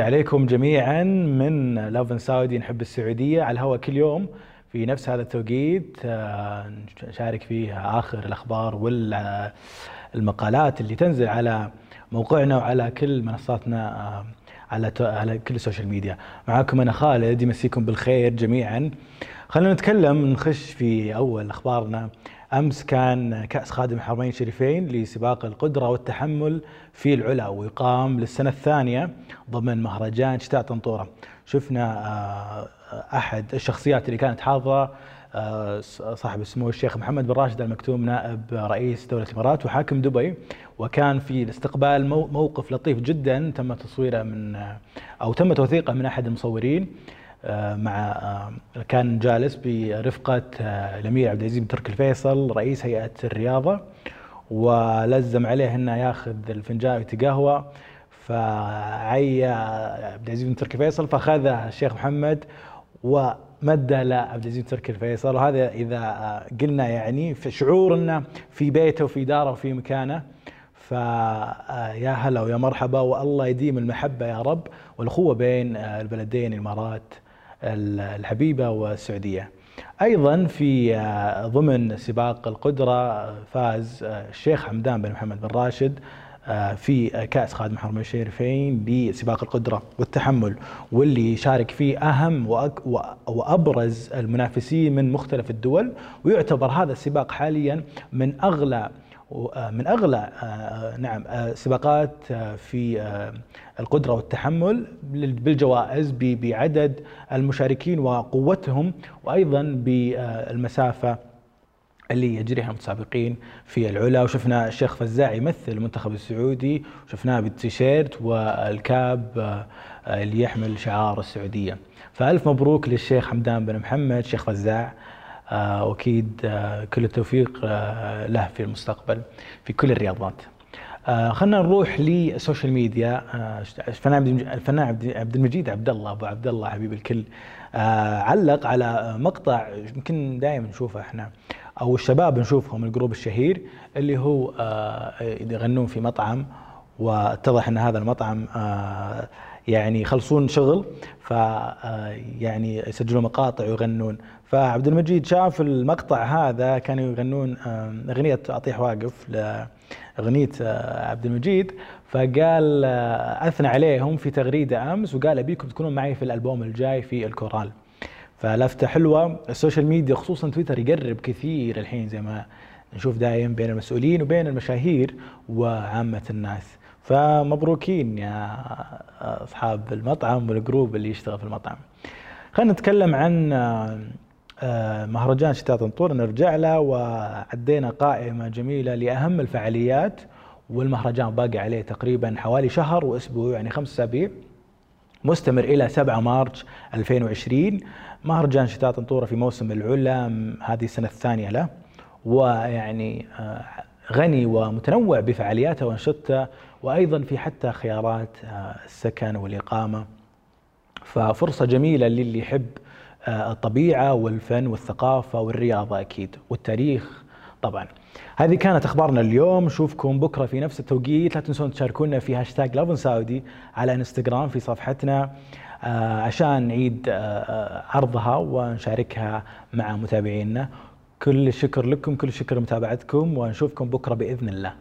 عليكم جميعا من Lovin Saudi نحب السعودية على الهواء كل يوم. في نفس هذا التوقيت آه، نشارك فيه آخر الأخبار والمقالات اللي تنزل على موقعنا وعلى كل منصاتنا آه، على على كل ال social media. معاكم أنا خالد يمسيكم بالخير جميعا. خلينا نتكلم نخش في أول أخبارنا. أمس كان كأس خادم الحرمين الشريفين لسباق القدرة والتحمل في العلا ويقام للسنة الثانية ضمن مهرجان شتاء طنطورة. شفنا آه، أحد الشخصيات اللي كانت حاضره آه، صاحب السمو الشيخ محمد بن راشد المكتوم نائب رئيس دولة الإمارات وحاكم دبي وكان في الاستقبال موقف لطيف جدا تم تصويره من أو تم توثيقه من أحد المصورين آه، مع آه، كان جالس برفقة آه، الأمير عبد العزيز بن تركي الفيصل رئيس هيئة الرياضة ولزم عليه إنه ياخذ الفنجان ويتقهوى. فعي عبد العزيز بن تركي الفيصل فأخذه الشيخ محمد ومد لعبد العزيز بن تركي الفيصل. وهذا إذا قلنا يعني في شعور إنه في بيته وفي داره وفي مكانه. فيا هلا ويا مرحبا والله يديم المحبة يا رب والاخوه بين البلدين الإمارات. الحبيبة والسعودية. أيضا في آه، ضمن سباق القدرة فاز آه، الشيخ حمدان بن محمد بن راشد آه، في كأس خادم حرمين الشريفين بسباق القدرة والتحمل واللي شارك فيه أهم وأبرز المنافسين من مختلف الدول ويعتبر هذا السباق حاليا من أغلى من أغلى آه، نعم آه، سباقات آه، في القدرة والتحمل بالجوائز بعدد المشاركين وقوتهم وأيضا بالمسافة اللي يجريها المتسابقين في العلا. وشفنا الشيخ فزاع يمثل المنتخب السعودي وشفناه بالتيشيرت والكاب اللي يحمل شعار السعودية. فألف مبروك للشيخ حمدان بن محمد شيخ فزاع. آه، وأكيد آه، كل التوفيق آه، له في المستقبل في كل الرياضات. خلينا نروح لل social media. الفنان الفنان عبد المجيد عبد الله أبو عبد الله حبيب الكل. علق على مقطع يمكن دائما نشوفه إحنا أو الشباب نشوفهم ال group الشهير اللي هو يغنون في مطعم. واتضح إن هذا المطعم يعني يخلصون شغل ف يعني يسجلون مقاطع ويغنون. فعبد المجيد شاف المقطع هذا كانوا يغنون أغنية أطيح واقف لأغنية آه، عبد المجيد. فقال آه، أثنى عليهم في تغريدة أمس وقال أبيكم تكونون معي في الألبوم الجاي في الكورال. فلفتة حلوة ال social media خصوصا تويتر يقرب كثير الحين زي ما نشوف دايم بين المسؤولين وبين المشاهير وعامة الناس. فمبروكين يا أصحاب المطعم وال group اللي يشتغل في المطعم. خلينا نتكلم عن آه، مهرجان شتاء طنطور نرجع له وعدينا قائمة جميلة لأهم الفعاليات والمهرجان باقي عليه تقريبا حوالي شهر وأسبوع يعني خمس أسابيع. مستمر إلى 7 مارس 2020 مهرجان شتاء طنطورة في موسم العلا هذه السنة الثانية له. ويعني آه، غني ومتنوع بفعالياته وأنشطته وأيضا في حتى خيارات آه، السكن والإقامة. ففرصة جميلة للي يحب آه، الطبيعة والفن والثقافة والرياضة أكيد والتاريخ طبعا. هذه كانت أخبارنا اليوم. نشوفكم بكرة في نفس التوقيت. لا تنسون تشاركونا في هاشتاج لافن سعودي على إنستغرام في صفحتنا آه، عشان نعيد عرضها ونشاركها مع متابعينا. كل الشكر لكم كل الشكر لمتابعتكم ونشوفكم بكرة بإذن الله.